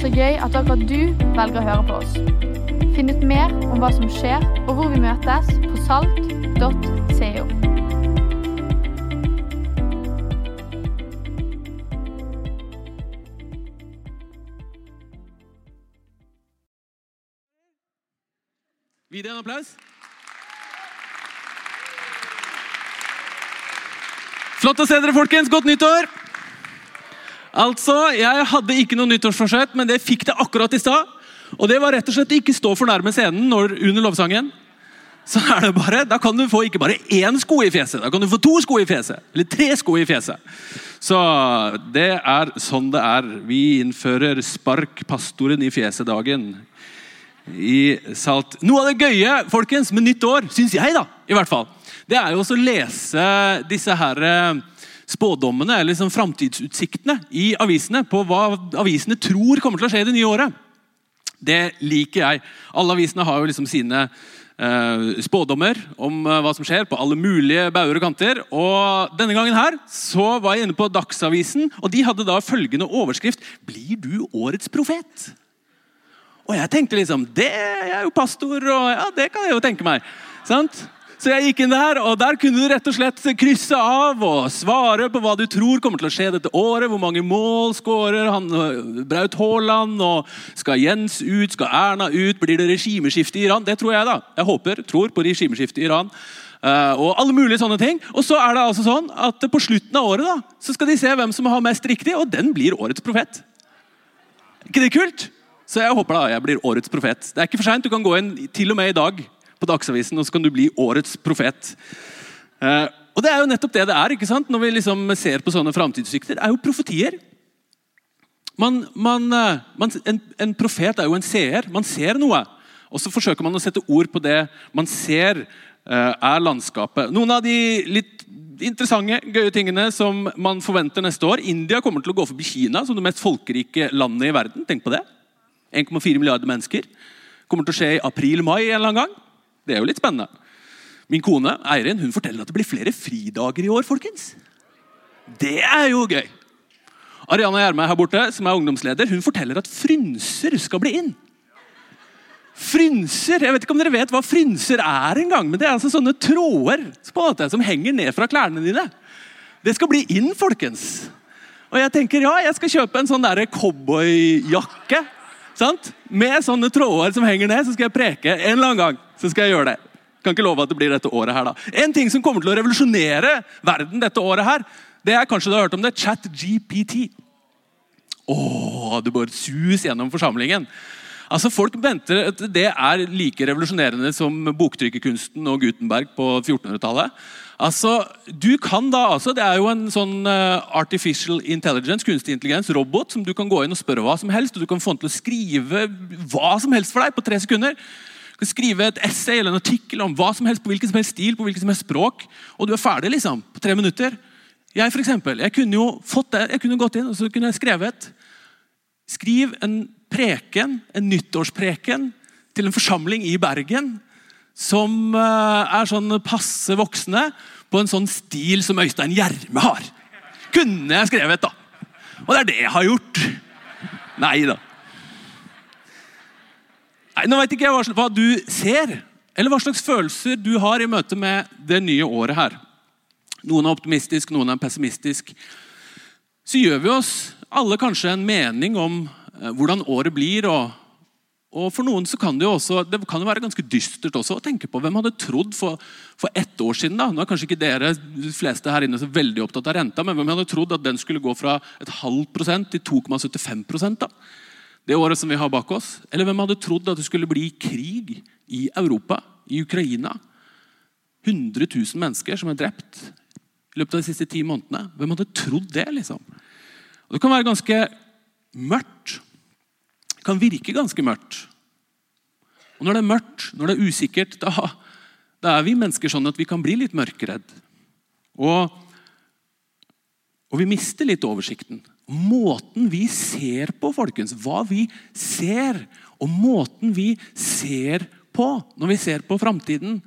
Så gøy at akkurat du velger å høre på oss. Finn ut mer om hva som skjer, og hvor vi møtes på salt.co. Gi det en applaus. Flott å se dere, folkens. Godt nyttår! Altså, Jeg hadde ikke noe nyttårsforsett, men det fikk det akkurat i stad. Og det var rett og slett ikke stå for nærme scenen når, under lovsangen. Så er det bare, Da kan du få ikke bare én sko i fjeset, da kan du få to sko i fjeset. Eller tre sko i fjeset. Så det er sånn det er. Vi innfører spark pastoren i fjeset-dagen i Salt. Noe av det gøye folkens, med nytt år, syns jeg, da, i hvert fall, det er jo også å lese disse her eh, spådommene eller liksom framtidsutsiktene i avisene på hva avisene tror kommer til å skje i det nye året. Det liker jeg. Alle avisene har jo liksom sine eh, spådommer om eh, hva som skjer på alle mulige bauger og kanter. Og Denne gangen her så var jeg inne på Dagsavisen, og de hadde da følgende overskrift Blir du årets profet? Og jeg tenkte liksom det, Jeg er jo pastor, og ja, det kan jeg jo tenke meg. Sant? Så jeg gikk inn der, og der kunne du rett og slett krysse av og svare på hva du tror kommer til å skje dette året. Hvor mange mål skårer han Braut Haaland? og Skal Jens ut? Skal Erna ut? Blir det regimeskifte i Iran? Det tror jeg, da. Jeg håper, tror på regimeskifte i Iran. Uh, og alle mulige sånne ting. Og så er det altså sånn at på slutten av året da, så skal de se hvem som har mest riktig, og den blir årets profet. ikke det kult? Så jeg håper da jeg blir årets profet. Det er ikke for seint. Du kan gå inn til og med i dag på Dagsavisen, og så kan du bli årets profet. Eh, og det er jo nettopp det det er ikke sant? når vi liksom ser på sånne framtidsutsikter. Det er jo profetier. Man, man, eh, man, en, en, profet er jo en seer. Man ser noe. Og så forsøker man å sette ord på det man ser eh, er landskapet. Noen av de litt interessante, gøye tingene som man forventer neste år. India kommer til å gå forbi Kina som det mest folkerike landet i verden. Tenk på det. 1,4 milliarder mennesker. Kommer til å skje i april-mai en eller annen gang. Det er jo litt spennende. Min kone Eirin hun forteller at det blir flere fridager i år. folkens. Det er jo gøy! Ariana Gjerme her borte, som er ungdomsleder, hun forteller at frynser skal bli inn. Frynser, Jeg vet ikke om dere vet hva frynser er engang, men det er altså sånne tråder på en måte, som henger ned fra klærne dine. Det skal bli inn, folkens. Og jeg tenker ja, jeg skal kjøpe en sånn cowboyjakke Sant? Med sånne tråder som henger ned, så skal jeg preke en eller annen gang. Så skal jeg gjøre det. Kan ikke love at det blir dette året her da. En ting som kommer til å revolusjonere verden dette året, her, det er kanskje du har hørt om det, ChatGPT. Åh, du bare sus gjennom forsamlingen. Altså Folk venter at det er like revolusjonerende som boktrykkerkunsten og Gutenberg på 1400-tallet. Altså, du kan da, altså, Det er jo en sånn uh, artificial intelligence, kunstig intelligens, robot, som du kan gå inn og spørre hva som helst, og du kan få den til å skrive hva som helst for deg på tre sekunder. Du skrive et essay eller en artikkel om hva som helst, på hvilken som helst stil, på hvilken som helst språk, og du er ferdig liksom, på tre minutter. Jeg for eksempel, jeg kunne jo fått det, jeg kunne gått inn og så kunne jeg skrevet Skriv en preken, en nyttårspreken til en forsamling i Bergen som eh, er sånn passe voksne på en sånn stil som Øystein Gjerme har. Kunne jeg skrevet, da. Og det er det jeg har gjort. Nei da. Nei, Nå veit ikke jeg hva du ser, eller hva slags følelser du har i møte med det nye året her. Noen er optimistisk, noen er pessimistisk. Så gjør vi oss alle kanskje en mening om eh, hvordan året blir, og og For noen så kan det jo også, det kan jo være ganske dystert også å tenke på. Hvem hadde trodd for, for ett år siden da, nå er kanskje ikke dere de fleste her inne så veldig opptatt av renta, men hvem hadde trodd at den skulle gå fra et halvt prosent til 2,75 da? Det året som vi har bak oss. Eller hvem hadde trodd at det skulle bli krig i Europa, i Ukraina? 100 000 mennesker som er drept i løpet av de siste ti månedene. Hvem hadde trodd det? liksom? Og Det kan være ganske mørkt Det kan virke ganske mørkt. Og Når det er mørkt, når det er usikkert, da, da er vi mennesker sånn at vi kan bli litt mørkeredd. Og, og vi mister litt oversikten. Måten vi ser på, folkens, hva vi ser, og måten vi ser på når vi ser på framtiden,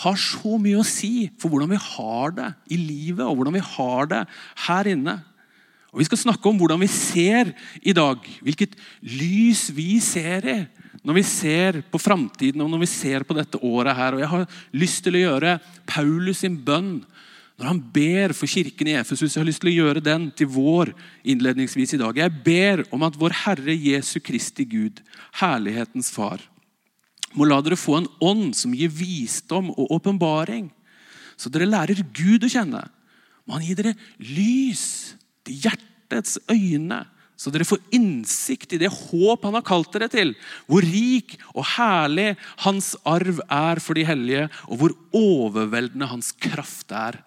har så mye å si for hvordan vi har det i livet og hvordan vi har det her inne. Og Vi skal snakke om hvordan vi ser i dag. Hvilket lys vi ser i når vi ser på framtiden og når vi ser på dette året. her. Og Jeg har lyst til å gjøre Paulus sin bønn når han ber for kirken i Efesus. Jeg har lyst til å gjøre den til vår innledningsvis i dag. Jeg ber om at vår Herre Jesu Kristi Gud, herlighetens Far, må la dere få en ånd som gir visdom og åpenbaring, så dere lærer Gud å kjenne. Må han gi dere lys til hjertets øyne, så dere får innsikt i det håp han har kalt dere til. Hvor rik og herlig hans arv er for de hellige, og hvor overveldende hans kraft er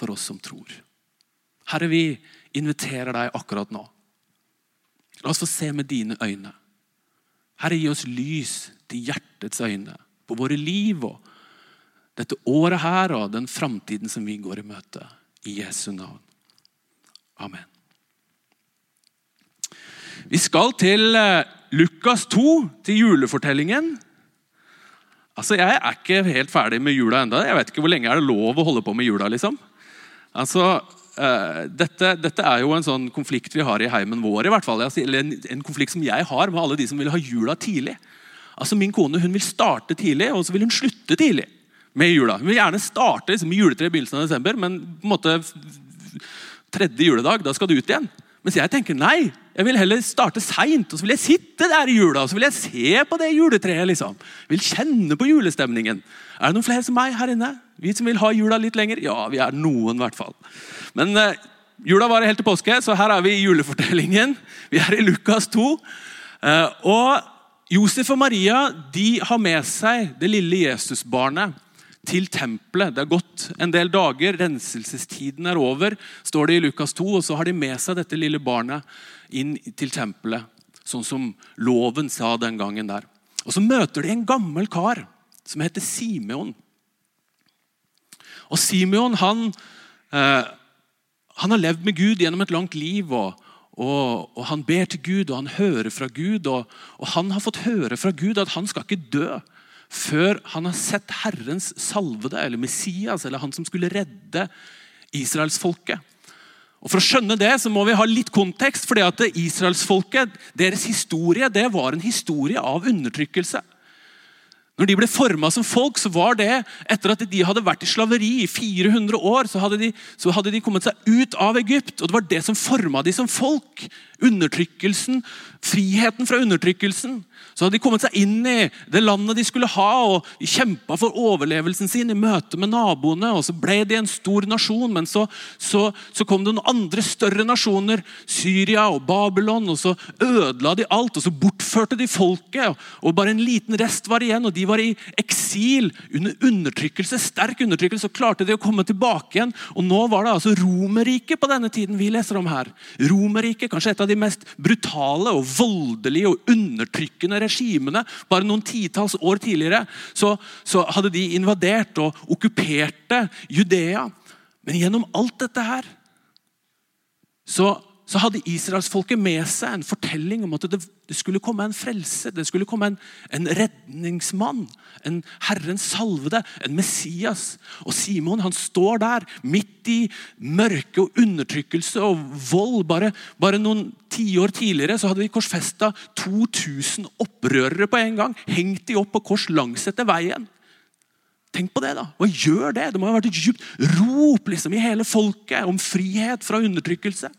for oss som tror. Herre, vi inviterer deg akkurat nå. La oss få se med dine øyne. Herre, gi oss lys til hjertets øyne på våre liv og dette året her og den framtiden som vi går i møte. I Jesu navn. Amen. Vi skal til eh, Lukas 2, til julefortellingen. Altså, Jeg er ikke helt ferdig med jula enda. Jeg vet ikke Hvor lenge er det lov å holde på med jula? liksom? Altså, uh, dette, dette, er jo en sånn konflikt vi har i heimen vår. i hvert fall. Eller en, en, konflikt som jeg har med alle de som vil ha jula tidlig. Altså, Min kone hun vil starte tidlig, og så vil hun slutte tidlig med jula. Hun vil gjerne starte liksom, med juletreet i begynnelsen av desember, men på en måte tredje juledag, da skal du ut igjen. Mens jeg tenker nei, jeg vil heller starte seint. Og så vil jeg sitte der i jula og så vil jeg se på det juletreet. liksom. Jeg vil kjenne på julestemningen. Er det noen flere som meg her inne? Vi som vil ha jula litt lenger? Ja, vi er noen, i hvert fall. Men eh, jula varer helt til påske, så her er vi i julefortellingen. Vi er i Lukas 2. Uh, eh, og Josef og Maria de har med seg det lille Jesusbarnet til tempelet. Det har gått en del dager, renselsestiden er over, står det i Lukas 2. Og så har de med seg dette lille barnet inn til tempelet, sånn som loven sa den gangen der. Og Så møter de en gammel kar som heter Simeon. Og Simeon han, eh, han har levd med Gud gjennom et langt liv. og, og, og Han ber til Gud, og han hører fra Gud. Og, og han har fått høre fra Gud at han skal ikke dø før han har sett Herrens salvede, eller Messias, eller han som skulle redde israelsfolket. Og For å skjønne det så må vi ha litt kontekst. fordi at Israelsfolket, deres historie, det var en historie av undertrykkelse. Når de ble forma som folk, så var det etter at de hadde vært i slaveri i 400 år. Så hadde, de, så hadde de kommet seg ut av Egypt, og det var det som forma de som folk. Undertrykkelsen, friheten fra undertrykkelsen. Så hadde de kommet seg inn i det landet de skulle ha, og kjempa for overlevelsen sin i møte med naboene. og Så ble de en stor nasjon, men så, så, så, kom det noen andre større nasjoner, Syria og Babylon, og så ødela de alt. og Så bortførte de folket, og bare en liten rest var igjen. og De var i eksil under undertrykkelse, sterk undertrykkelse. Så klarte de å komme tilbake igjen. Og nå var det altså Romerriket på denne tiden vi leser om her. Romerriket, kanskje et av de mest brutale og voldelige og undertrykkende regimene bare noen titalls år tidligere så, så hadde de invadert og okkuperte Judea. Men gjennom alt dette her så så hadde israelsfolket med seg en fortelling om at det, skulle komme en frelse. Det skulle komme en, en, redningsmann, en Herrens salvede, en Messias. Og Simon han står der midt i mørke og undertrykkelse og vold. Bare, bare noen tiår tidligere så hadde de korsfesta 2000 opprørere på en gang. Hengt de opp på kors langs etter veien. Tenk på det, da. Hva gjør det? Det må ha vært et djupt rop liksom, i hele folket om frihet fra undertrykkelse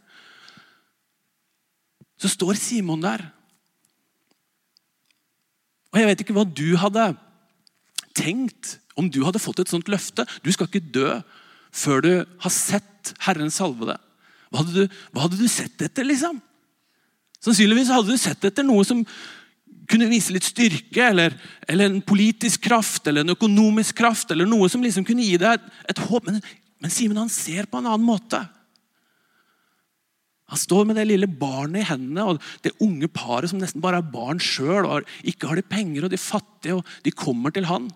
så står Simon der. Og Jeg vet ikke hva du hadde tenkt om du hadde fått et sånt løfte. Du skal ikke dø før du har sett Herren salve deg. Hva hadde du, hva hadde du sett etter, liksom? Sannsynligvis hadde du sett etter noe som kunne vise litt styrke, eller, eller, en politisk kraft eller en økonomisk kraft, eller noe som liksom kunne gi deg et, et håp. Men, men Simen ser på en annen måte. Står med det lille barnet i hendene og det unge paret som nesten bare er barn sjøl. Ikke har de penger, og de fattige, og de kommer til han.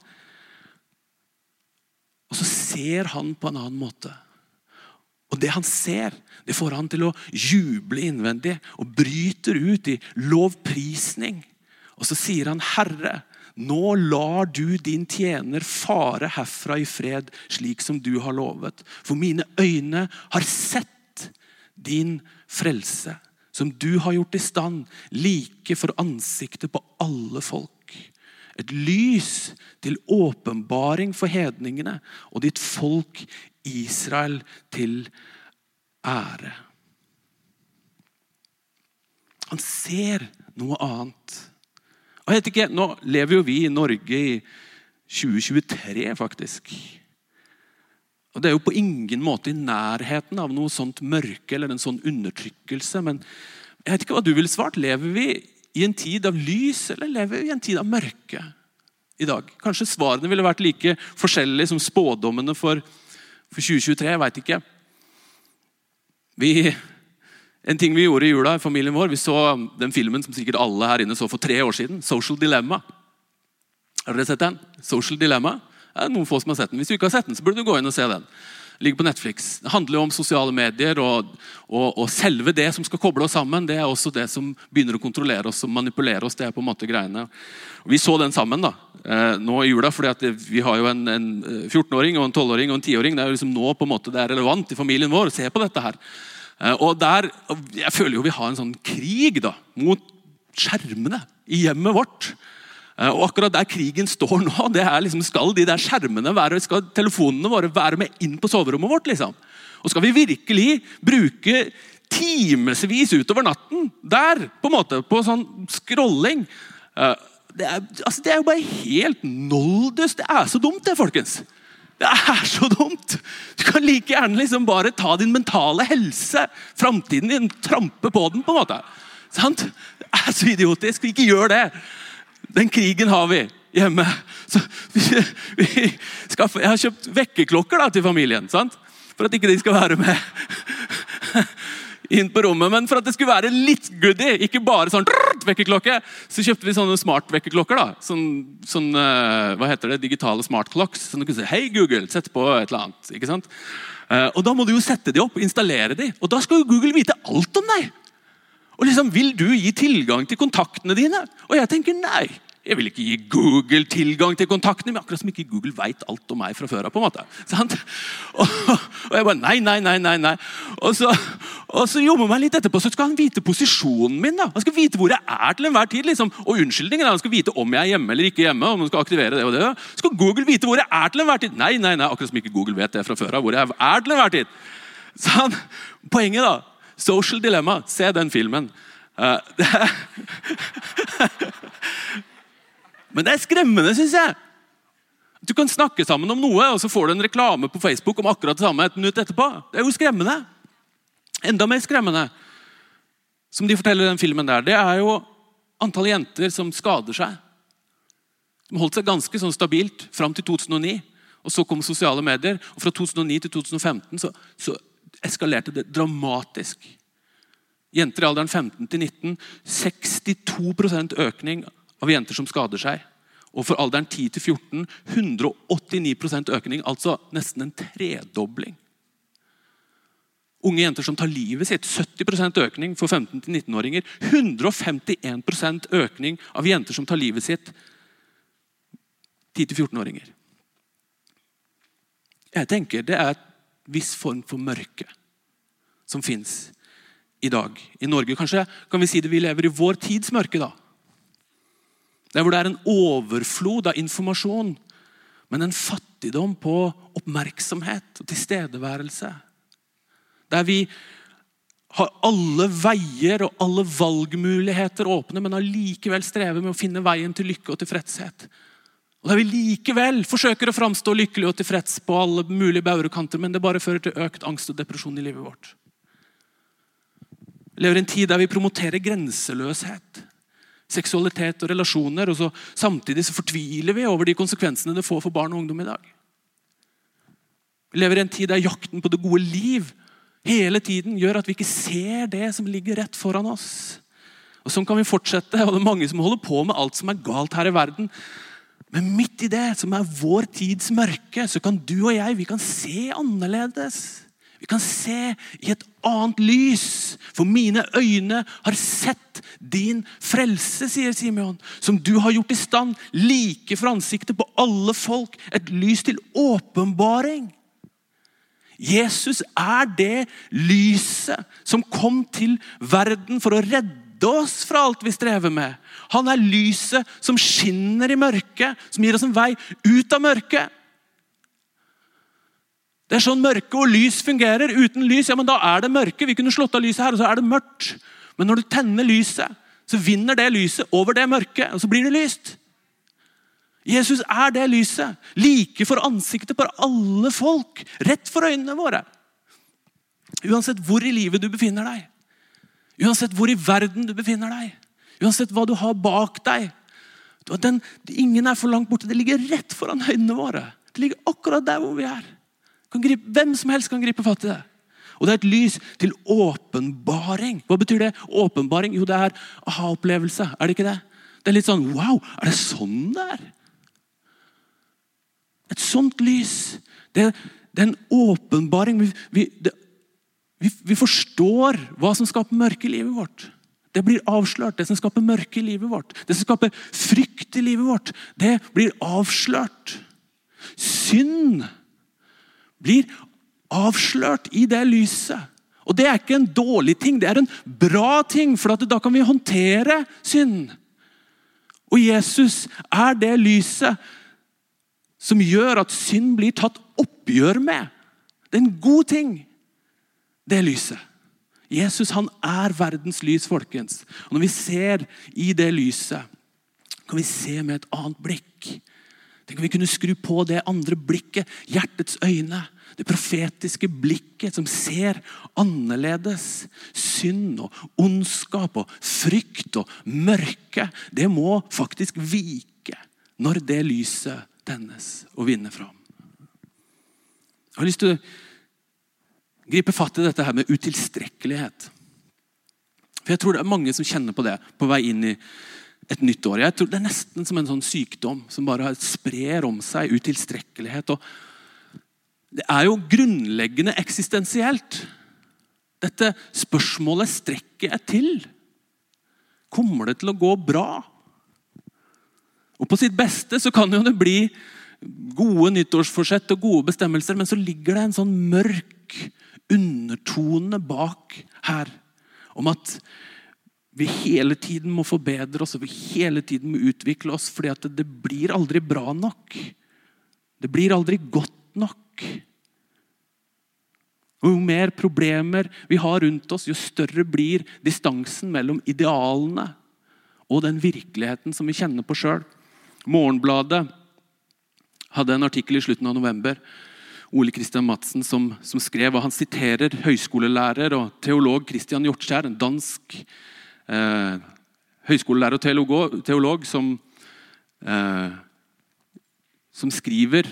Og så ser han på en annen måte. Og Det han ser, det får han til å juble innvendig og bryter ut i lovprisning. Og så sier han, 'Herre, nå lar du din tjener fare herfra i fred, slik som du har lovet.' For mine øyne har sett din frelse, som du har gjort i stand, like for ansiktet på alle folk. Et lys til åpenbaring for hedningene og ditt folk Israel til ære. Han ser noe annet. Og jeg vet ikke, Nå lever jo vi i Norge i 2023, faktisk. Og Det er jo på ingen måte i nærheten av noe sånt mørke eller en sånn undertrykkelse. Men jeg vet ikke hva du ville svart. Lever vi i en tid av lys, eller lever vi i en tid av mørke i dag? Kanskje svarene ville vært like forskjellige som spådommene for, for 2023. Jeg veit ikke. Vi, en ting vi gjorde i jula i familien vår, vi så den filmen som sikkert alle her inne så for tre år siden. 'Social Dilemma'. Har dere sett den? Social Dilemma. Det er noen få som har sett den. Hvis du ikke har sett den, så burde du gå inn og se den. Ligger på Netflix. Det handler jo om sosiale medier, og, og, og, selve det som skal koble oss sammen, det er også det som begynner å kontrollere oss og manipulere oss. det er på en måte greiene. Vi så den sammen da, eh, nå i jula, fordi vi har jo en, en 14-åring, og en 12-åring og en 10-åring. Det er jo liksom nå på en måte det er relevant i familien vår å se på dette her. Eh, og der, Jeg føler jo vi har en sånn krig da, mot skjermene i hjemmet vårt. Eh, og akkurat der krigen står nå, det er liksom, skal de der skjermene være, skal telefonene våre være med inn på soverommet vårt. liksom. Og skal vi virkelig bruke timevis utover natten der, på en måte, på sånn scrolling eh, det er, altså, det er jo bare helt noldus. Det er så dumt, det, folkens. Det er så dumt! Du kan like gjerne liksom bare ta din mentale helse, framtiden din, trampe på den. på en måte. Sant? Det er så idiotisk. Ikke gjør det. Den krigen har vi hjemme. Vi, vi skal, jeg har kjøpt vekkerklokker til familien. Sant? For at ikke de skal være med inn på rommet. Men for at det skulle være litt goody, ikke bare sånn vekkerklokke, så kjøpte vi sånne smart-vekkerklokker. Sånn, sånn, eh, hva heter det, Digitale smartclocks. Sånn du kunne si 'Hei, Google, sett på et eller annet'. ikke sant? Eh, og Da må du jo sette de opp, installere de. Og da skal jo Google vite alt om deg! Og liksom, Vil du gi tilgang til kontaktene dine? Og jeg tenker nei. Jeg vil ikke gi Google tilgang til kontaktene men akkurat som ikke Google vet alt om meg fra før av. på en måte. Og, og, jeg bare nei, nei, nei. nei, nei. Og så, og så jobber meg litt etterpå, så skal han vite posisjonen min. da. Han skal vite hvor jeg er til enhver tid. liksom. Og unnskyldningen Han skal vite om jeg er hjemme eller ikke hjemme. om han skal aktivere det og det. Skal Google vite hvor jeg er til enhver tid? Nei, nei, nei, akkurat som ikke Google vet det fra før av. hvor jeg er til enhver tid. Så Poenget, da Social Dilemma. Se den filmen. Uh, Men det er skremmende, syns jeg. Du kan snakke sammen om noe, og så får du en reklame på Facebook om akkurat det samme et minutt etterpå. Det er jo skremmende. Enda mer skremmende, som de forteller i den filmen der, det er jo antall jenter som skader seg. De holdt seg ganske sånn stabilt fram til 2009. Og Så kom sosiale medier, og fra 2009 til 2015 så, så eskalerte det dramatisk. Jenter i alderen 15 til 19 62% økning av jenter som skader seg. Og for alderen 10 til 14 189% økning, altså nesten en tredobling. Unge jenter som tar livet sitt. 70% økning for 15 til 19-åringer. 151% økning av jenter som tar livet sitt. 10 til 14-åringer. Jeg tenker det er et viss form for mørke som fins i dag i Norge. Kanskje kan vi si det vi lever i vår tids mørke. da. Der hvor det er en overflod av informasjon, men en fattigdom på oppmerksomhet og tilstedeværelse. Der vi har alle veier og alle valgmuligheter åpne, men allikevel strever med å finne veien til lykke og tilfredshet. Og da vi likevel forsøker å framstå lykkelig og tilfreds på alle mulige baurekanter, men det bare fører til økt angst og depresjon i livet vårt. Vi lever i en tid der vi promoterer grenseløshet seksualitet og relasjoner. og så, Samtidig så fortviler vi over de konsekvensene det får for barn og ungdom i dag. Vi lever i en tid der jakten på det gode liv hele tiden gjør at vi ikke ser det som ligger rett foran oss. Og Sånn kan vi fortsette, og det er mange som holder på med alt som er galt her i verden. Men midt i det, som er vår tids mørke, så kan du og jeg vi kan se annerledes. Vi kan se i et annet lys, for mine øyne har sett din frelse, sier Simeon, som du har gjort i stand, like for ansiktet på alle folk, et lys til åpenbaring. Jesus er det lyset som kom til verden for å redde oss fra alt vi strever med. Han er lyset som skinner i mørket, som gir oss en vei ut av mørket. Det er sånn mørke og lys fungerer. Uten lys ja, men da er det mørke. Vi kunne slått av lyset her, og så er det mørkt. Men når du tenner lyset, så vinner det lyset over det mørket, og så blir det lyst. Jesus er det lyset. Like for ansiktet på alle folk. Rett for øynene våre. Uansett hvor i livet du befinner deg. Uansett hvor i verden du befinner deg. Uansett hva du har bak deg. Den, ingen er for langt borte. Det ligger rett foran øynene våre. Det ligger akkurat der hvor vi er. Gripe, hvem som helst kan gripe fatt i det. Og det er et lys til åpenbaring. Hva betyr det? Åpenbaring? Jo, det er aha-opplevelse. Er det ikke det? Det er litt sånn Wow, er det sånn det er? Et sånt lys. Det, det er en åpenbaring. Vi, vi, det, vi, vi, forstår hva som skaper mørke i livet vårt. Det blir avslørt. Det som skaper mørke i livet vårt, det som skaper frykt i livet vårt, det blir avslørt. Synd blir avslørt i det lyset. Og Det er ikke en dårlig ting, det er en bra ting, for da kan vi håndtere synd. Og Jesus er det lyset som gjør at synd blir tatt oppgjør med. Det er en god ting, det lyset. Jesus han er verdens lys, folkens. Og Når vi ser i det lyset, kan vi se med et annet blikk. Tenk om vi kunne skru på det andre blikket, hjertets øyne. Det profetiske blikket som ser annerledes. Synd og ondskap og frykt og mørke. Det må faktisk vike når det lyset tennes og vinner fram. Jeg har lyst til å gripe fatt i dette her med utilstrekkelighet. For Jeg tror det er mange som kjenner på det på vei inn i et nytt år. Jeg tror Det er nesten som en sånn sykdom som bare sprer om seg utilstrekkelighet. og Det er jo grunnleggende eksistensielt. Dette spørsmålet strekker jeg til. Kommer det til å gå bra? Og På sitt beste så kan jo det bli gode nyttårsforsett og gode bestemmelser, men så ligger det en sånn mørk undertone bak her om at vi hele tiden må forbedre oss og vi hele tiden må utvikle oss, fordi at det blir aldri bra nok. Det blir aldri godt nok. Og Jo mer problemer vi har rundt oss, jo større blir distansen mellom idealene og den virkeligheten som vi kjenner på sjøl. Morgenbladet hadde en artikkel i slutten av november. Ole Kristian Madsen som, som, skrev, og Han siterer høyskolelærer og teolog Christian Hjortskjær, en dansk eh, høyskolelærer og teolog, teolog som, eh, som skriver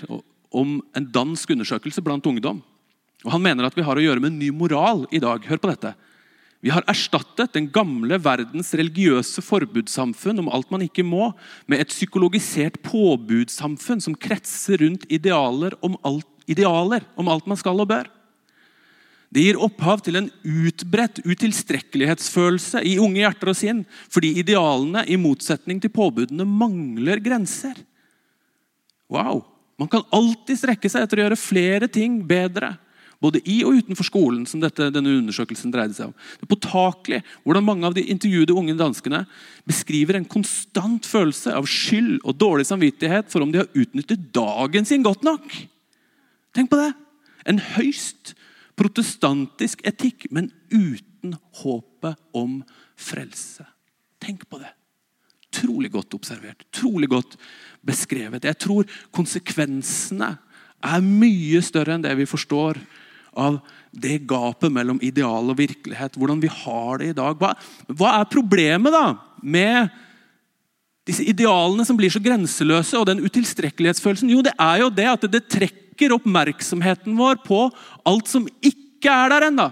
om en dansk undersøkelse blant ungdom. Og Han mener at vi har å gjøre med en ny moral i dag. Hør på dette. Vi har erstattet den gamle verdens religiøse forbudssamfunn om alt man ikke må, med et psykologisert påbudssamfunn som kretser rundt idealer om alt, idealer om alt man skal og bør. Det gir opphav til en utbredt utilstrekkelighetsfølelse i unge hjerter og sinn, fordi idealene, i motsetning til påbudene, mangler grenser. Wow! Man kan alltid strekke seg etter å gjøre flere ting bedre. Både i og utenfor skolen, som dette, denne undersøkelsen dreide seg om. Det er påtakelig hvordan mange av de intervjuede unge danskene beskriver en konstant følelse av skyld og dårlig samvittighet for om de har utnyttet dagen sin godt nok. Tenk på det! En høyst protestantisk etikk, men uten håpet om frelse. Tenk på det. Trolig godt observert, trolig godt beskrevet. Jeg tror konsekvensene er mye større enn det vi forstår av det gapet mellom ideal og virkelighet. Hvordan vi har det i dag. Hva, hva er problemet da med disse idealene som blir så grenseløse, og den utilstrekkelighetsfølelsen? Jo, det er jo det at det trekker oppmerksomheten vår på alt som ikke er der ennå.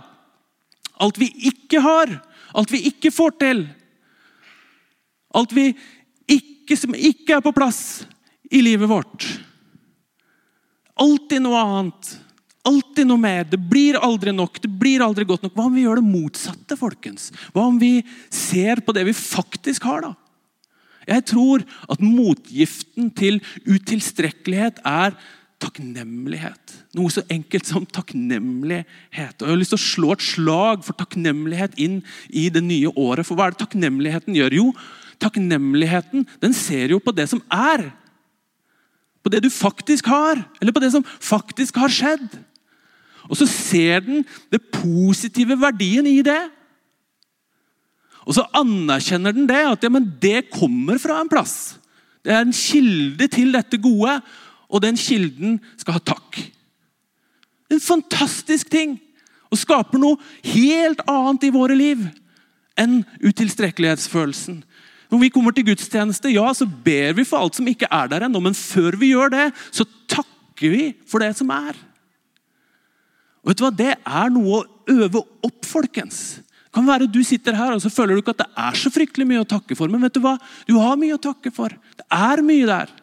Alt vi ikke har. Alt vi ikke får til. Alt vi ikke, som ikke er på plass i livet vårt. Alltid noe annet Alltid noe mer. Det blir aldri nok. Det blir aldri godt nok. Hva om vi gjør det motsatte? folkens? Hva om vi ser på det vi faktisk har? da? Jeg tror at motgiften til utilstrekkelighet er takknemlighet. Noe så enkelt som takknemlighet. Og Jeg har lyst til å slå et slag for takknemlighet inn i det nye året. For hva er det takknemligheten gjør? Jo, takknemligheten den ser jo på det som er. På det du faktisk har, eller på det som faktisk har skjedd. Og så ser den det positive verdien i det. Og så anerkjenner den det, at ja, det kommer fra en plass. Det er en kilde til dette gode, og den kilden skal ha takk. En fantastisk ting! Og skaper noe helt annet i våre liv enn utilstrekkelighetsfølelsen. Når vi kommer til gudstjeneste, ja, så ber vi for alt som ikke er der ennå. Men før vi gjør det, så takker vi for det som er. Og vet du hva? Det er noe å øve opp, folkens. Det kan være du sitter her og så føler du ikke at det er så fryktelig mye å takke for. Men vet du hva? Du har mye å takke for. Det er mye der.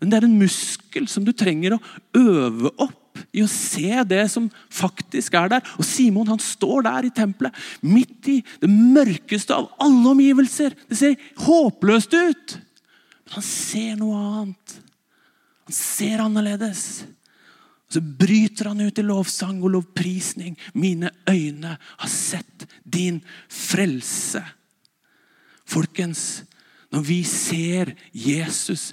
Men det er en muskel som du trenger å øve opp i å se det som faktisk er der. Og Simon han står der i tempelet, midt i det mørkeste av alle omgivelser. Det ser håpløst ut, men han ser noe annet. Han ser annerledes. Og Så bryter han ut i lovsang og lovprisning. Mine øyne har sett din frelse. Folkens, når vi ser Jesus,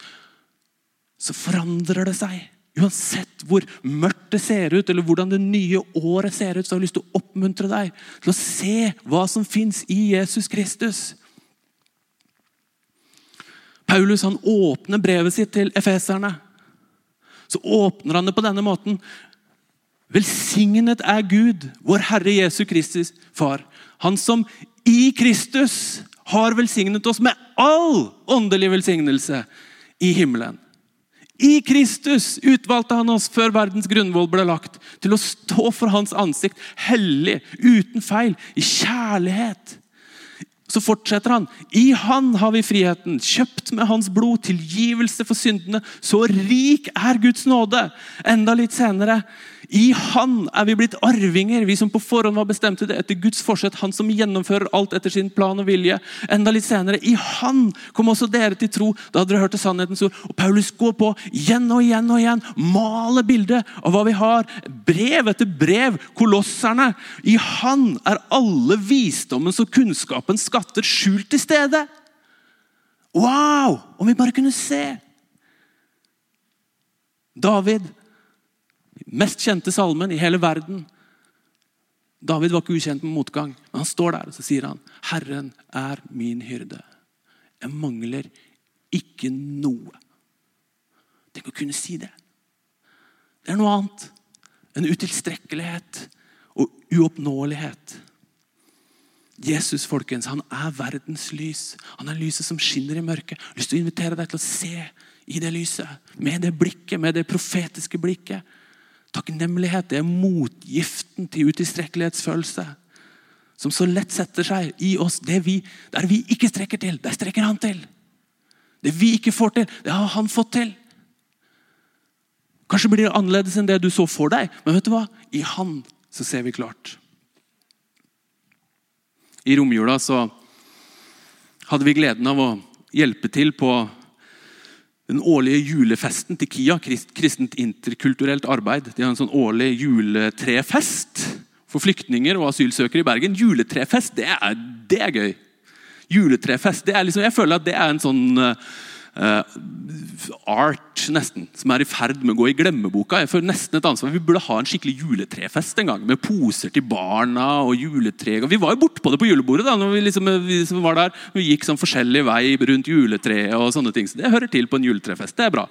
så forandrer det seg. Uansett hvor mørkt det ser ut, eller hvordan det nye året ser ut, så har jeg lyst til å oppmuntre deg til å se hva som fins i Jesus Kristus. Paulus han åpner brevet sitt til efeserne. Så åpner han det på denne måten. Velsignet er Gud, vår Herre Jesu Kristus Far. Han som i Kristus har velsignet oss med all åndelig velsignelse i himmelen. I Kristus utvalgte han oss før verdens grunnvoll ble lagt, til å stå for hans ansikt, hellig, uten feil, i kjærlighet. Så fortsetter han. I Han har vi friheten, kjøpt med Hans blod, tilgivelse for syndene. Så rik er Guds nåde. Enda litt senere. I Han er vi blitt arvinger, vi som på forhånd var bestemt til det etter Guds forsett. Han som gjennomfører alt etter sin plan og vilje. Enda litt senere. I Han kom også dere til tro da dere hørte sannhetens ord. Og Paulus går på igjen og igjen og igjen. Maler bildet av hva vi har. Brev etter brev. Kolosserne. I Han er alle visdommens og kunnskapens skatter skjult til stede. Wow! Om vi bare kunne se. David mest kjente salmen i hele verden. David var ikke ukjent med motgang, men han står der og så sier han, 'Herren er min hyrde. Jeg mangler ikke noe.' Tenk å kunne si det. Det er noe annet enn utilstrekkelighet og uoppnåelighet. Jesus folkens, han er verdens lys. Han er lyset som skinner i mørket. Jeg har lyst til å invitere deg til å se i det lyset. Med det blikket, med det profetiske blikket. Takknemlighet er motgiften til utilstrekkelighetsfølelse. Som så lett setter seg i oss. Det vi, der vi ikke strekker til, der strekker han til. Det vi ikke får til, det har han fått til. Kanskje blir det annerledes enn det du så for deg, men vet du hva? i han så ser vi klart. I romjula så hadde vi gleden av å hjelpe til på den årlige julefesten til KIA, Kristent interkulturelt arbeid. De har en sånn årlig juletrefest for flyktninger og asylsøkere i Bergen. Juletrefest, det er, det er gøy. Juletrefest, det er liksom, Jeg føler at det er en sånn uh, art nesten, som er i ferd med å gå i glemmeboka. Jeg føler nesten et ansvar. Vi burde ha en skikkelig juletrefest en gang, med poser til barna og juletre. Vi var jo bortpå det på julebordet da når vi, liksom, vi som var der. Vi gikk sånn forskjellig vei rundt juletreet og sånne ting. Så det hører til på en juletrefest. Det er bra.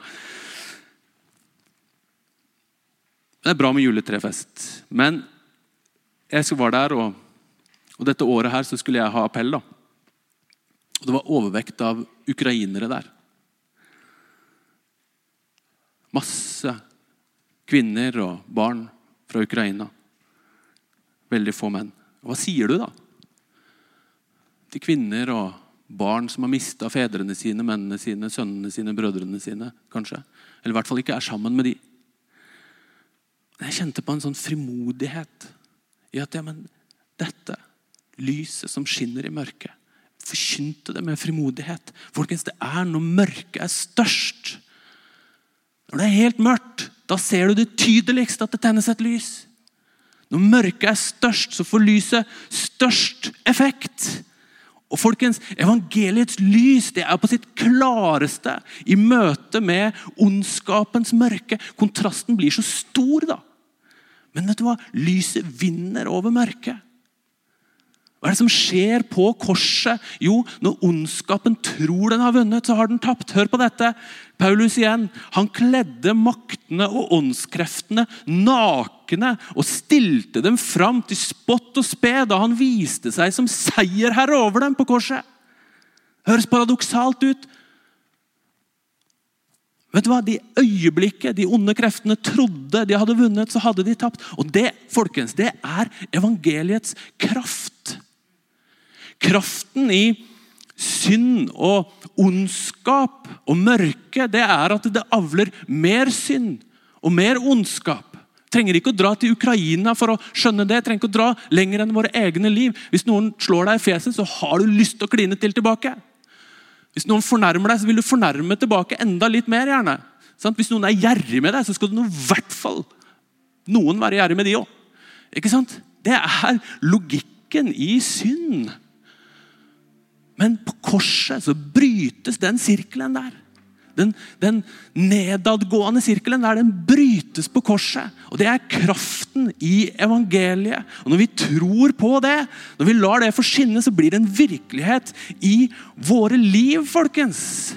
Det er bra med juletrefest. Men jeg var der, og, og dette året her så skulle jeg ha appell. da. Og Det var overvekt av ukrainere der. Masse kvinner og barn fra Ukraina. Veldig få menn. Hva sier du da? Til kvinner og barn som har mista fedrene sine, mennene sine, sønnene sine, brødrene sine, kanskje. Eller i hvert fall ikke er sammen med de. Jeg kjente på en sånn frimodighet i at ja, men dette lyset som skinner i mørket Forkynte det med frimodighet. Folkens, Det er når mørket er størst, når det er helt mørkt, da ser du det tydeligst at det tennes et lys. Når mørket er størst, så får lyset størst effekt. Og folkens, Evangeliets lys det er på sitt klareste i møte med ondskapens mørke. Kontrasten blir så stor, da. Men vet du hva? Lyset vinner over mørket. Hva er det som skjer på korset? Jo, når ondskapen tror den har vunnet, så har den tapt. Hør på dette. Paulus igjen. Han kledde maktene og åndskreftene nakne og stilte dem fram til spott og spe da han viste seg som seierherre over dem på korset. Høres paradoksalt ut. Vet du hva? De øyeblikket de onde kreftene trodde de hadde vunnet, så hadde de tapt. Og det folkens, det er evangeliets kraft. Kraften i synd og ondskap og mørke det er at det avler mer synd og mer ondskap. Trenger ikke å dra til Ukraina for å skjønne det. Trenger ikke å dra lenger enn våre egne liv. Hvis noen slår deg i fjeset, så har du lyst til å kline til tilbake. Hvis noen fornærmer deg, så vil du fornærme tilbake enda litt mer. gjerne. Hvis noen er gjerrig med deg, så skal du i hvert fall noen være gjerrig med de òg. Det er logikken i synd. Men på korset så brytes den sirkelen der. Den, den, nedadgående sirkelen der, den brytes på korset. Og Det er kraften i evangeliet. Og Når vi tror på det, når vi lar det få skinne, så blir det en virkelighet i våre liv, folkens.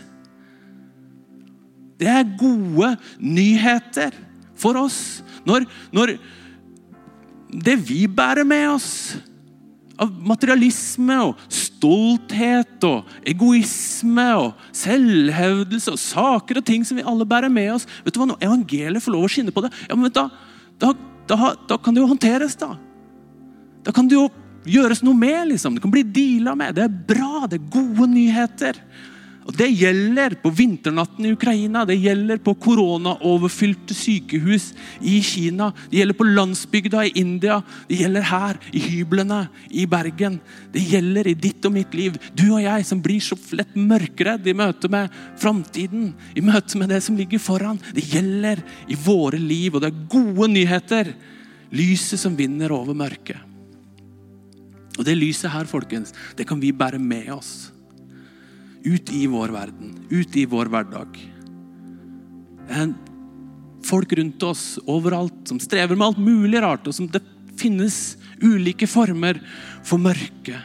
Det er gode nyheter for oss. Når, når det vi bærer med oss av materialisme og stolthet og egoisme og selvhevdelse og saker og ting som vi alle bærer med oss. Vet du hva, Når evangeliet får lov å skinne på det, ja, men da, da, da, da kan det jo håndteres. Da Da kan det jo gjøres noe med. liksom. Det kan bli deala med. Det er bra. Det er gode nyheter. Og Det gjelder på vinternatten i Ukraina, det gjelder på koronaoverfylte sykehus i Kina, det gjelder på landsbygda i India, det gjelder her, i hyblene i Bergen. Det gjelder i ditt og mitt liv. Du og jeg som blir så lett mørkredd i møte med framtiden, i møte med det som ligger foran. Det gjelder i våre liv, og det er gode nyheter. Lyset som vinner over mørket. Og Det lyset her, folkens, det kan vi bære med oss ut i vår verden, ut i vår hverdag. Er folk rundt oss overalt som strever med alt mulig rart, og som det finnes ulike former for mørke.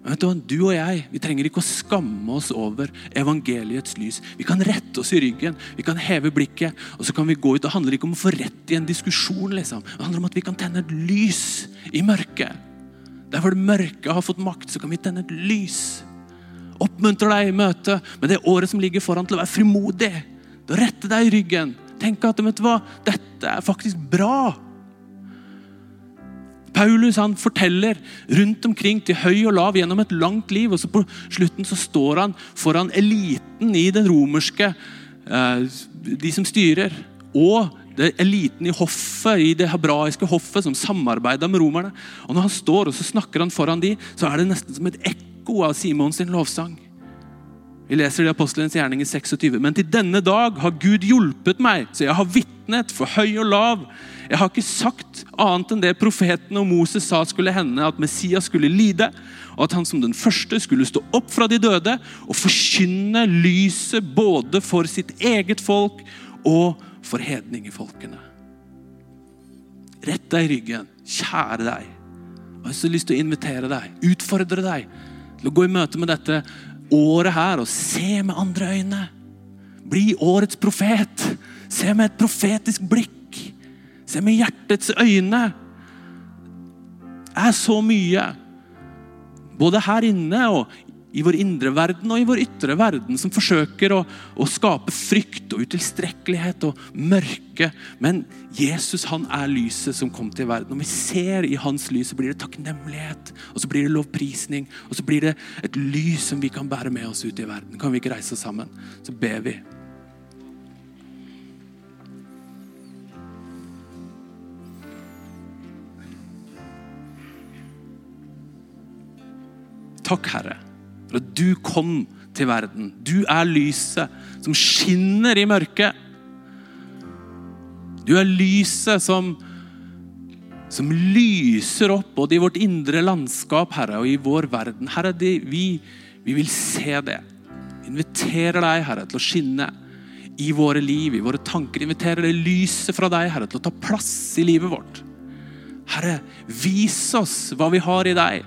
Men vet Du du og jeg vi trenger ikke å skamme oss over evangeliets lys. Vi kan rette oss i ryggen, vi kan heve blikket, og så kan vi gå ut. Det handler ikke om å få rett i en diskusjon. liksom. Det handler om at vi kan tenne et lys i mørket. Der hvor det mørke har fått makt, så kan vi tenne et lys oppmuntrer deg i møte med det året som ligger foran, til å være frimodig. Til å rette deg i ryggen. Tenke at vet du hva, dette er faktisk bra. Paulus han forteller rundt omkring til høy og lav gjennom et langt liv. og så På slutten så står han foran eliten i den romerske, eh, de som styrer. Og eliten i hoffet, i det hebraiske hoffet som samarbeida med romerne. Og Når han står og så snakker han foran de, så er det nesten som et ekko ekko av Simons sin lovsang. Vi leser det i Apostelens i 26. Men til denne dag har Gud hjulpet meg, så jeg har vitnet for høy og lav. Jeg har ikke sagt annet enn det profeten og Moses sa skulle hende, at Messias skulle lide, og at han som den første skulle stå opp fra de døde og forkynne lyset både for sitt eget folk og for hedningefolkene. Rett deg i ryggen, kjære deg. Jeg har så lyst til å invitere deg, utfordre deg til å gå i møte med dette året her og se med andre øyne. Bli årets profet. Se med et profetisk blikk. Se med hjertets øyne. Det er så mye, både her inne og i vår indre verden og i vår ytre verden, som forsøker å, å skape frykt og utilstrekkelighet og mørke. Men Jesus han er lyset som kom til verden. Når vi ser i hans lys, så blir det takknemlighet, og så blir det lovprisning, og så blir det et lys som vi kan bære med oss ut i verden. Kan vi ikke reise oss sammen? Så ber vi. Takk, Herre for at du kom til verden. Du er lyset som skinner i mørket. Du er lyset som, som lyser opp både i vårt indre landskap Herre, og i vår verden. Herre, vi, vi vil se det. Vi inviterer deg, Herre, til å skinne i våre liv, i våre tanker. Inviterer det lyset fra deg, Herre, til å ta plass i livet vårt. Herre, vis oss hva vi har i deg.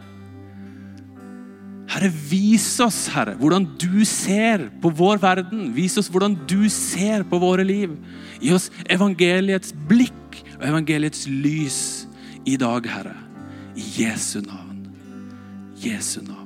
Herre, vis oss, Herre, hvordan du ser på vår verden. Vis oss hvordan du ser på våre liv. Gi oss evangeliets blikk og evangeliets lys i dag, Herre. I Jesu navn. Jesu navn.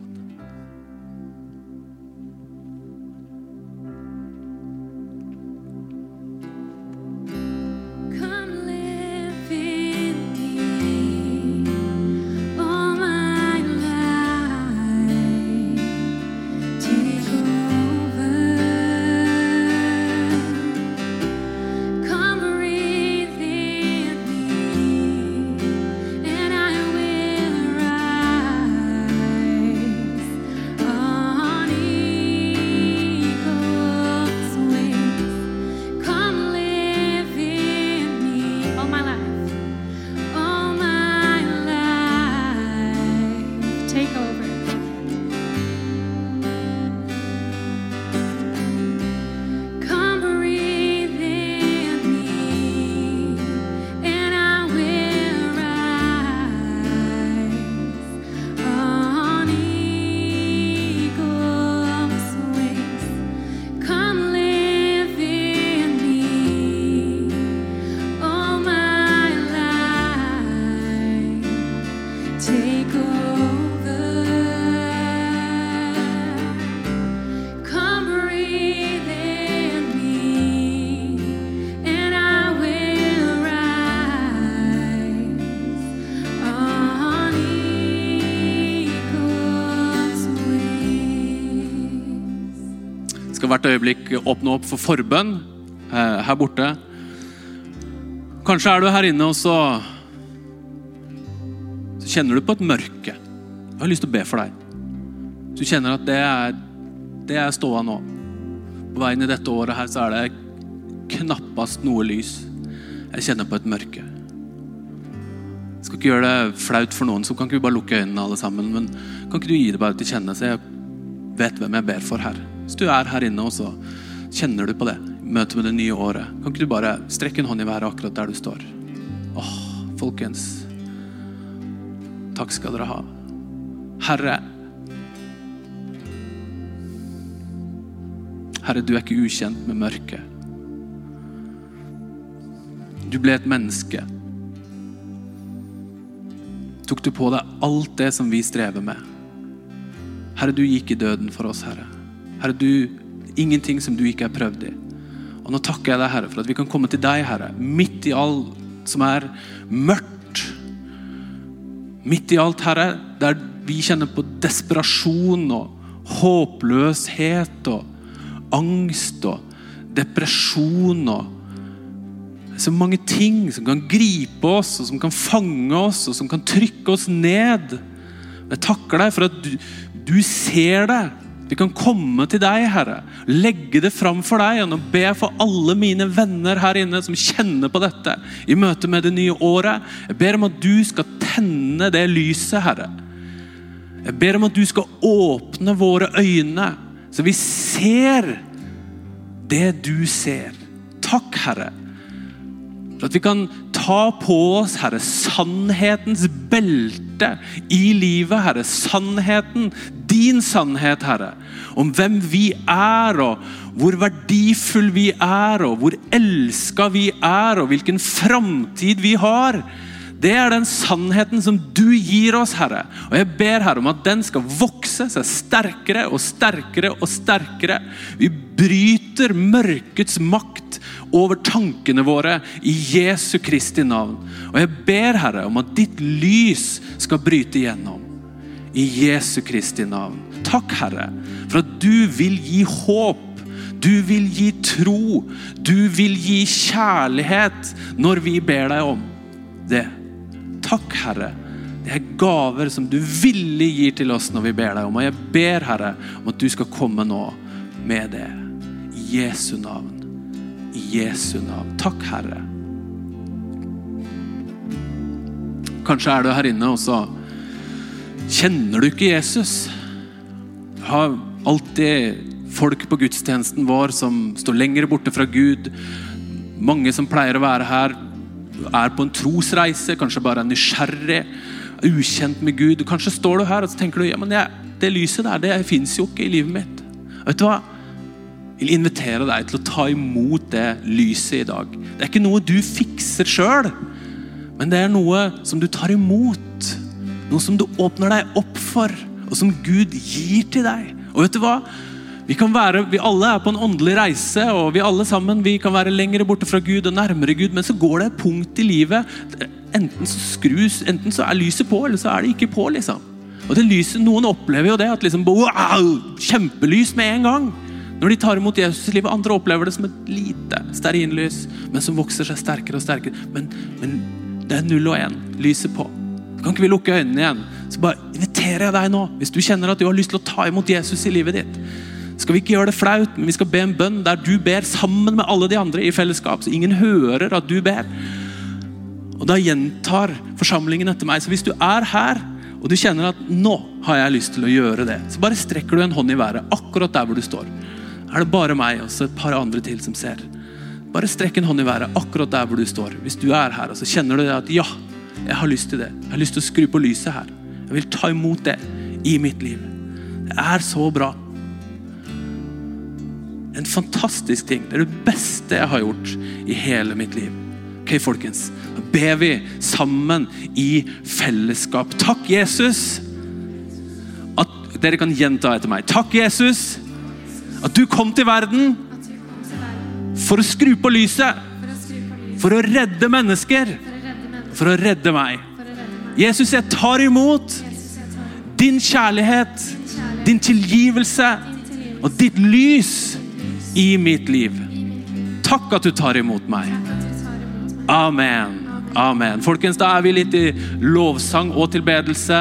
Skal hvert øyeblikk åpne opp for forbønn eh, her borte. Kanskje er du her inne, og så, så kjenner du på et mørke. Jeg har lyst til å be for deg. Du kjenner at det er, det er ståa nå. På veien i dette året her så er det knappast noe lys. Jeg kjenner på et mørke. Jeg skal ikke gjøre det flaut for noen, så kan ikke vi bare lukke øynene alle sammen. Men kan ikke du gi det bare til kjenne, så jeg vet hvem jeg ber for her. Hvis du er her inne og så kjenner du på det, møte med det nye året, kan ikke du bare strekke en hånd i været akkurat der du står? Åh, folkens. Takk skal dere ha. Herre. Herre, du er ikke ukjent med mørket. Du ble et menneske. Tok du på deg alt det som vi strever med? Herre, du gikk i døden for oss, Herre. Herre, du, ingenting som du ikke har prøvd i. Og nå takker jeg deg, Herre, for at vi kan komme til deg, Herre, midt i alt som er mørkt. Midt i alt, Herre, der vi kjenner på desperasjon og håpløshet og angst og depresjon og så mange ting som kan gripe oss, og som kan fange oss, og som kan trykke oss ned. Jeg takker deg for at du, du ser det. Vi kan komme til deg, Herre. Legge det fram for deg. gjennom be for alle mine venner her inne som kjenner på dette i møte med det nye året. Jeg ber om at du skal tenne det lyset, Herre. Jeg ber om at du skal åpne våre øyne, så vi ser det du ser. Takk, Herre. For at vi kan ta på oss, Herre, sannhetens belte i livet, Herre. Sannheten, din sannhet, Herre. Om hvem vi er, og hvor verdifull vi er, og hvor elska vi er, og hvilken framtid vi har. Det er den sannheten som du gir oss, Herre. Og jeg ber Herre om at den skal vokse seg sterkere og sterkere og sterkere. Vi bryter mørkets makt over tankene våre i Jesu Kristi navn. Og jeg ber Herre om at ditt lys skal bryte igjennom. I Jesu Kristi navn. Takk, Herre, for at du vil gi håp. Du vil gi tro. Du vil gi kjærlighet når vi ber deg om det. Takk, Herre. Det er gaver som du villig gir til oss når vi ber deg om. Og jeg ber, Herre, om at du skal komme nå med det. I Jesu navn. Jesu navn. Takk, Herre. Kanskje er du her inne, og så kjenner du ikke Jesus. Du har alltid folk på gudstjenesten vår som står lenger borte fra Gud. Mange som pleier å være her, er på en trosreise, kanskje bare er nysgjerrig, er ukjent med Gud. Kanskje står du her og så tenker du, ja, men jeg, det lyset der det fins jo ikke i livet mitt. Vet du hva? Vil invitere deg til å ta imot det lyset i dag. Det er ikke noe du fikser sjøl, men det er noe som du tar imot. Noe som du åpner deg opp for, og som Gud gir til deg. Og vet du hva? Vi, være, vi alle er på en åndelig reise, og vi alle sammen vi kan være lenger borte fra Gud og nærmere Gud, men så går det et punkt i livet Enten så skrus, enten så er lyset på, eller så er det ikke på. liksom. Og det lyset, Noen opplever jo det, at liksom, wow, kjempelys med en gang. Når de tar imot Jesus i livet. Andre opplever det som et lite stearinlys, men som vokser seg sterkere og sterkere. Men, men det er null og én. Lyset på. Kan ikke vi lukke øynene igjen? Så bare inviterer jeg deg nå, hvis du kjenner at du har lyst til å ta imot Jesus i livet ditt. Skal vi ikke gjøre det flaut, men vi skal be en bønn der du ber sammen med alle de andre i fellesskap, så ingen hører at du ber. Og Da gjentar forsamlingen etter meg. Så hvis du er her og du kjenner at nå har jeg lyst til å gjøre det, så bare strekker du en hånd i været akkurat der hvor du står. Er det bare meg og så et par andre til som ser? Bare strekk en hånd i været akkurat der hvor du står. Hvis du er her og så kjenner du at ja, jeg har lyst til det. Jeg har lyst til å skru på lyset her. Jeg vil ta imot det i mitt liv. Det er så bra. En fantastisk ting. Det er det beste jeg har gjort i hele mitt liv. Ok, folkens. Da ber vi sammen i fellesskap. Takk, Jesus, at dere kan gjenta etter meg. Takk, Jesus, at du kom til verden for å skru på lyset. for å redde mennesker. for å redde meg. Jesus, jeg tar imot din kjærlighet, din tilgivelse og ditt lys i mitt liv. Takk at du tar imot meg. Amen. Amen. Folkens, da er vi litt i lovsang og tilbedelse.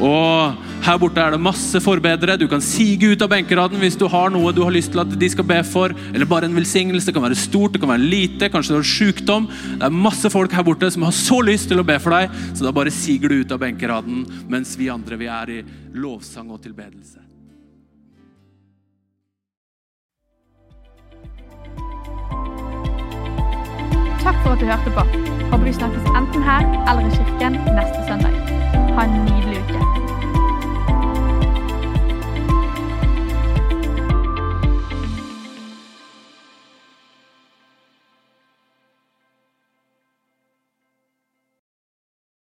Og her borte er det masse forbedere. Du kan sige ut av benkeraden hvis du har noe du har lyst til at de skal be for. Eller bare en velsignelse. Det kan være stort, det kan være lite. Kanskje du har sykdom. Det er masse folk her borte som har så lyst til å be for deg, så da bare siger du ut av benkeraden mens vi andre vi er i lovsang og tilbedelse. Takk for at du hørte på. Håper vi snakkes enten her eller i kirken neste søndag.